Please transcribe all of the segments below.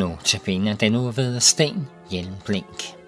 Nu tabiner den nu ved Sten Hjelmblink.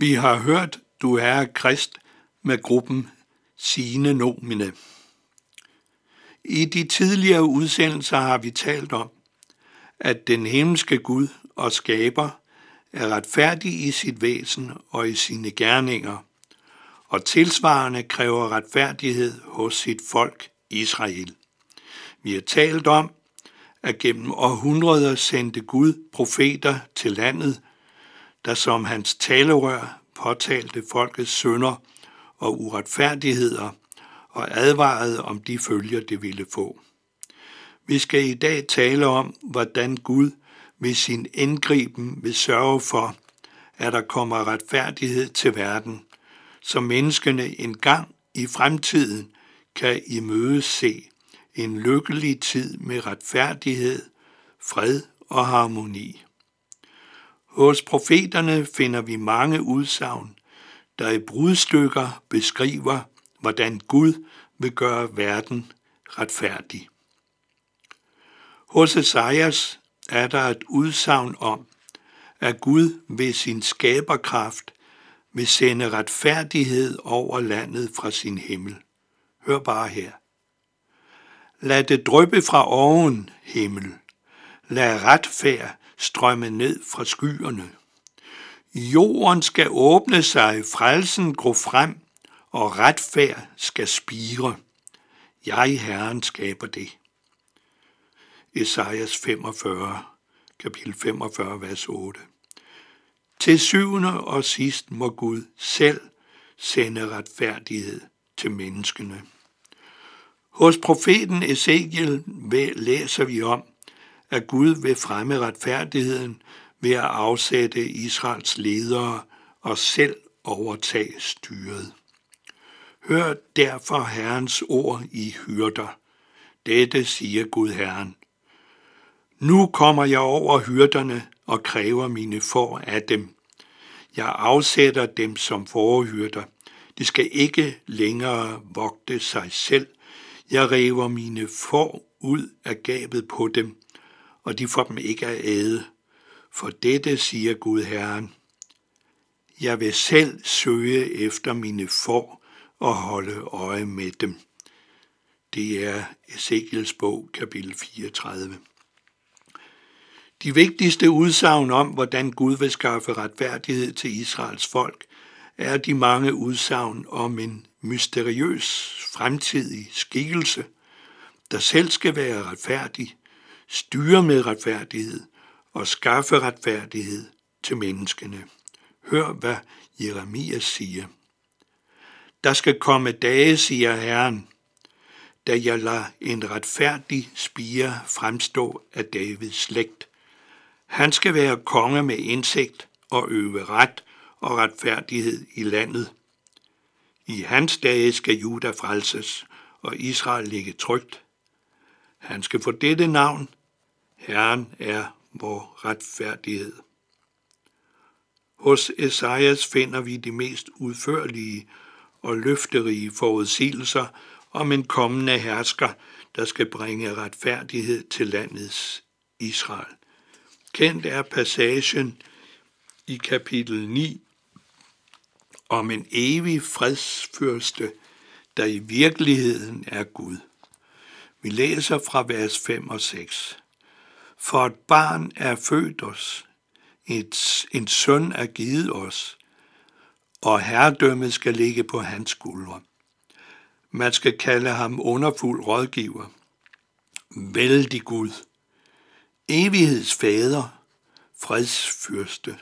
Vi har hørt Du er Krist med gruppen Sine Nomine. I de tidligere udsendelser har vi talt om, at den himmelske Gud og skaber er retfærdig i sit væsen og i sine gerninger, og tilsvarende kræver retfærdighed hos sit folk Israel. Vi har talt om, at gennem århundreder sendte Gud profeter til landet der som hans talerør påtalte folkets synder og uretfærdigheder og advarede om de følger, det ville få. Vi skal i dag tale om, hvordan Gud ved sin indgriben vil sørge for, at der kommer retfærdighed til verden, så menneskene engang i fremtiden kan imødese en lykkelig tid med retfærdighed, fred og harmoni. Hos profeterne finder vi mange udsagn, der i brudstykker beskriver, hvordan Gud vil gøre verden retfærdig. Hos Esajas er der et udsagn om, at Gud ved sin skaberkraft vil sende retfærdighed over landet fra sin himmel. Hør bare her. Lad det dryppe fra oven, himmel. Lad retfærd strømme ned fra skyerne. Jorden skal åbne sig, frelsen gå frem, og retfærd skal spire. Jeg, Herren, skaber det. Esajas 45, kapitel 45, vers 8. Til syvende og sidst må Gud selv sende retfærdighed til menneskene. Hos profeten Ezekiel læser vi om, at Gud vil fremme retfærdigheden ved at afsætte Israels ledere og selv overtage styret. Hør derfor Herrens ord i hyrder. Dette siger Gud Herren. Nu kommer jeg over hyrderne og kræver mine får af dem. Jeg afsætter dem som forhyrder. De skal ikke længere vogte sig selv. Jeg river mine får ud af gabet på dem, og de får dem ikke at æde. For dette siger Gud Herren. Jeg vil selv søge efter mine får og holde øje med dem. Det er Ezekiels bog, kapitel 34. De vigtigste udsagn om, hvordan Gud vil skaffe retfærdighed til Israels folk, er de mange udsagn om en mysteriøs fremtidig skikkelse, der selv skal være retfærdig, styre med retfærdighed og skaffe retfærdighed til menneskene. Hør, hvad Jeremias siger. Der skal komme dage, siger Herren, da jeg lader en retfærdig spire fremstå af Davids slægt. Han skal være konge med indsigt og øve ret og retfærdighed i landet. I hans dage skal Juda frelses, og Israel ligge trygt. Han skal få dette navn. Herren er vor retfærdighed. Hos Esajas finder vi de mest udførlige og løfterige forudsigelser om en kommende hersker, der skal bringe retfærdighed til landets Israel. Kendt er passagen i kapitel 9 om en evig fredsfyrste, der i virkeligheden er Gud. Vi læser fra vers 5 og 6. For et barn er født os, et, en søn er givet os, og herredømmet skal ligge på hans skuldre. Man skal kalde ham underfuld rådgiver. Vældig Gud. Evighedsfader, fredsfyrste.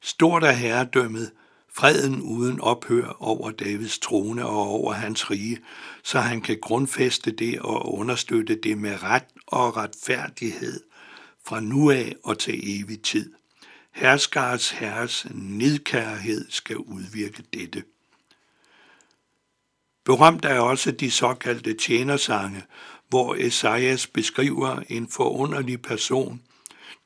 Stort er herredømmet, freden uden ophør over Davids trone og over hans rige, så han kan grundfæste det og understøtte det med ret og retfærdighed fra nu af og til evig tid. Herskars herres nidkærhed skal udvirke dette. Berømt er også de såkaldte tjenersange, hvor Esajas beskriver en forunderlig person,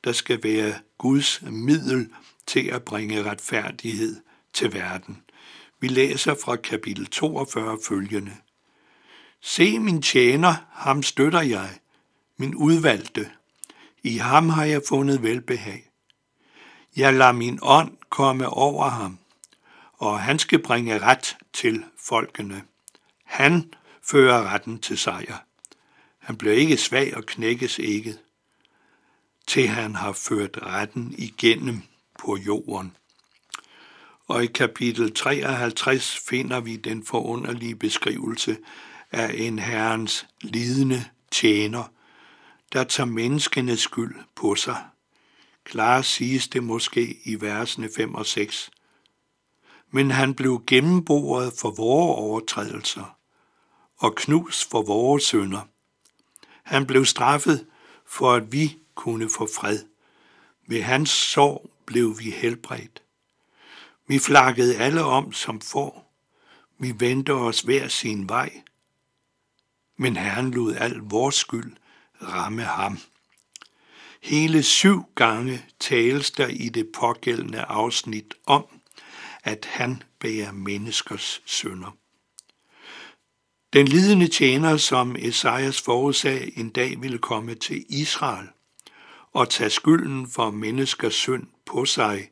der skal være Guds middel til at bringe retfærdighed til verden. Vi læser fra kapitel 42 følgende. Se min tjener, ham støtter jeg, min udvalgte. I ham har jeg fundet velbehag. Jeg lader min ånd komme over ham, og han skal bringe ret til folkene. Han fører retten til sejr. Han bliver ikke svag og knækkes ikke, til han har ført retten igennem på jorden. Og i kapitel 53 finder vi den forunderlige beskrivelse af en herrens lidende tjener, der tager menneskenes skyld på sig. Klar siges det måske i versene 5 og 6. Men han blev gennemboret for vores overtrædelser og knust for vores sønder. Han blev straffet for, at vi kunne få fred. Ved hans sorg blev vi helbredt. Vi flakkede alle om som får. Vi vendte os hver sin vej. Men Herren lod al vores skyld ramme ham. Hele syv gange tales der i det pågældende afsnit om, at han bærer menneskers synder. Den lidende tjener, som Esajas forudsag en dag ville komme til Israel og tage skylden for menneskers synd på sig,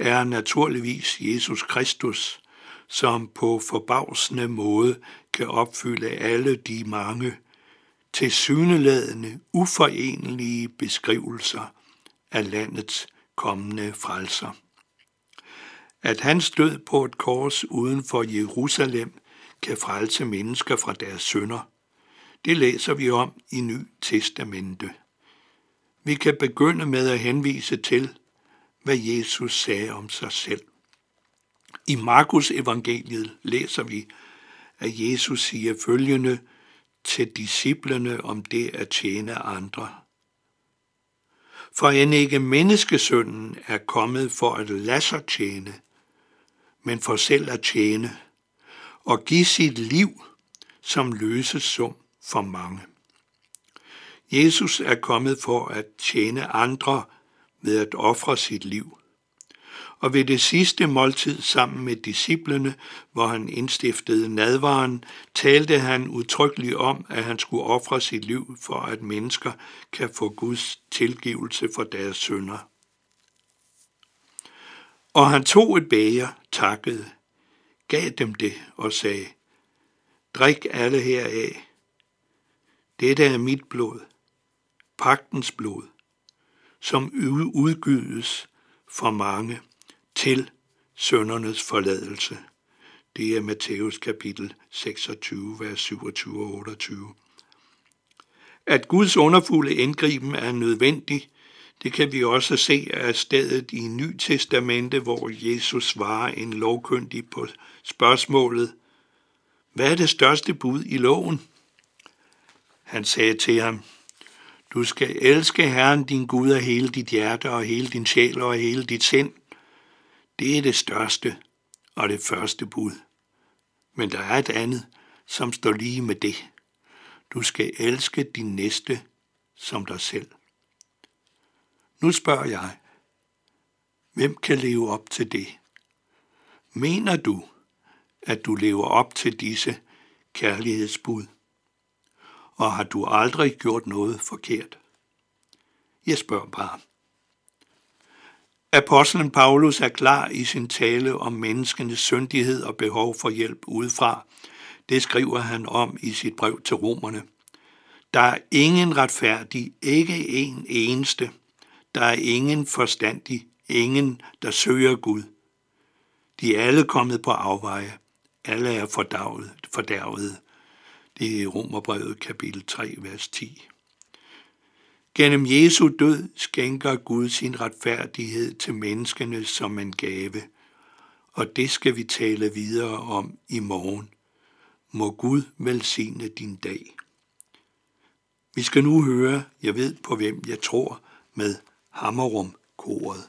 er naturligvis Jesus Kristus, som på forbavsende måde kan opfylde alle de mange tilsyneladende uforenelige beskrivelser af landets kommende frelser. At han stød på et kors uden for Jerusalem kan frelse mennesker fra deres synder. Det læser vi om i Ny Testamente. Vi kan begynde med at henvise til, hvad Jesus sagde om sig selv. I Markus evangeliet læser vi, at Jesus siger følgende til disciplene om det at tjene andre. For end ikke menneskesønnen er kommet for at lade sig tjene, men for selv at tjene, og give sit liv som løsesum for mange. Jesus er kommet for at tjene andre ved at ofre sit liv. Og ved det sidste måltid sammen med disciplene, hvor han indstiftede nadvaren, talte han udtrykkeligt om, at han skulle ofre sit liv for, at mennesker kan få Guds tilgivelse for deres synder. Og han tog et bæger, takkede, gav dem det og sagde, Drik alle heraf. Dette er mit blod, pagtens blod, som udgydes for mange til søndernes forladelse. Det er Matthæus kapitel 26, vers 27 og 28. At Guds underfulde indgriben er nødvendig, det kan vi også se af stedet i Ny Testamente, hvor Jesus svarer en lovkyndig på spørgsmålet, hvad er det største bud i loven? Han sagde til ham, du skal elske Herren din Gud af hele dit hjerte og hele din sjæl og hele dit sind. Det er det største og det første bud. Men der er et andet, som står lige med det. Du skal elske din næste som dig selv. Nu spørger jeg, hvem kan leve op til det? Mener du, at du lever op til disse kærlighedsbud? Og har du aldrig gjort noget forkert? Jeg spørger bare. Apostlen Paulus er klar i sin tale om menneskenes syndighed og behov for hjælp udefra. Det skriver han om i sit brev til romerne. Der er ingen retfærdig, ikke en eneste. Der er ingen forstandig, ingen, der søger Gud. De er alle kommet på afveje. Alle er fordærvet i Det er Romerbrevet kapitel 3, vers 10. Gennem Jesu død skænker Gud sin retfærdighed til menneskene som en gave, og det skal vi tale videre om i morgen. Må Gud velsigne din dag. Vi skal nu høre, jeg ved på hvem jeg tror, med Hammerum koret.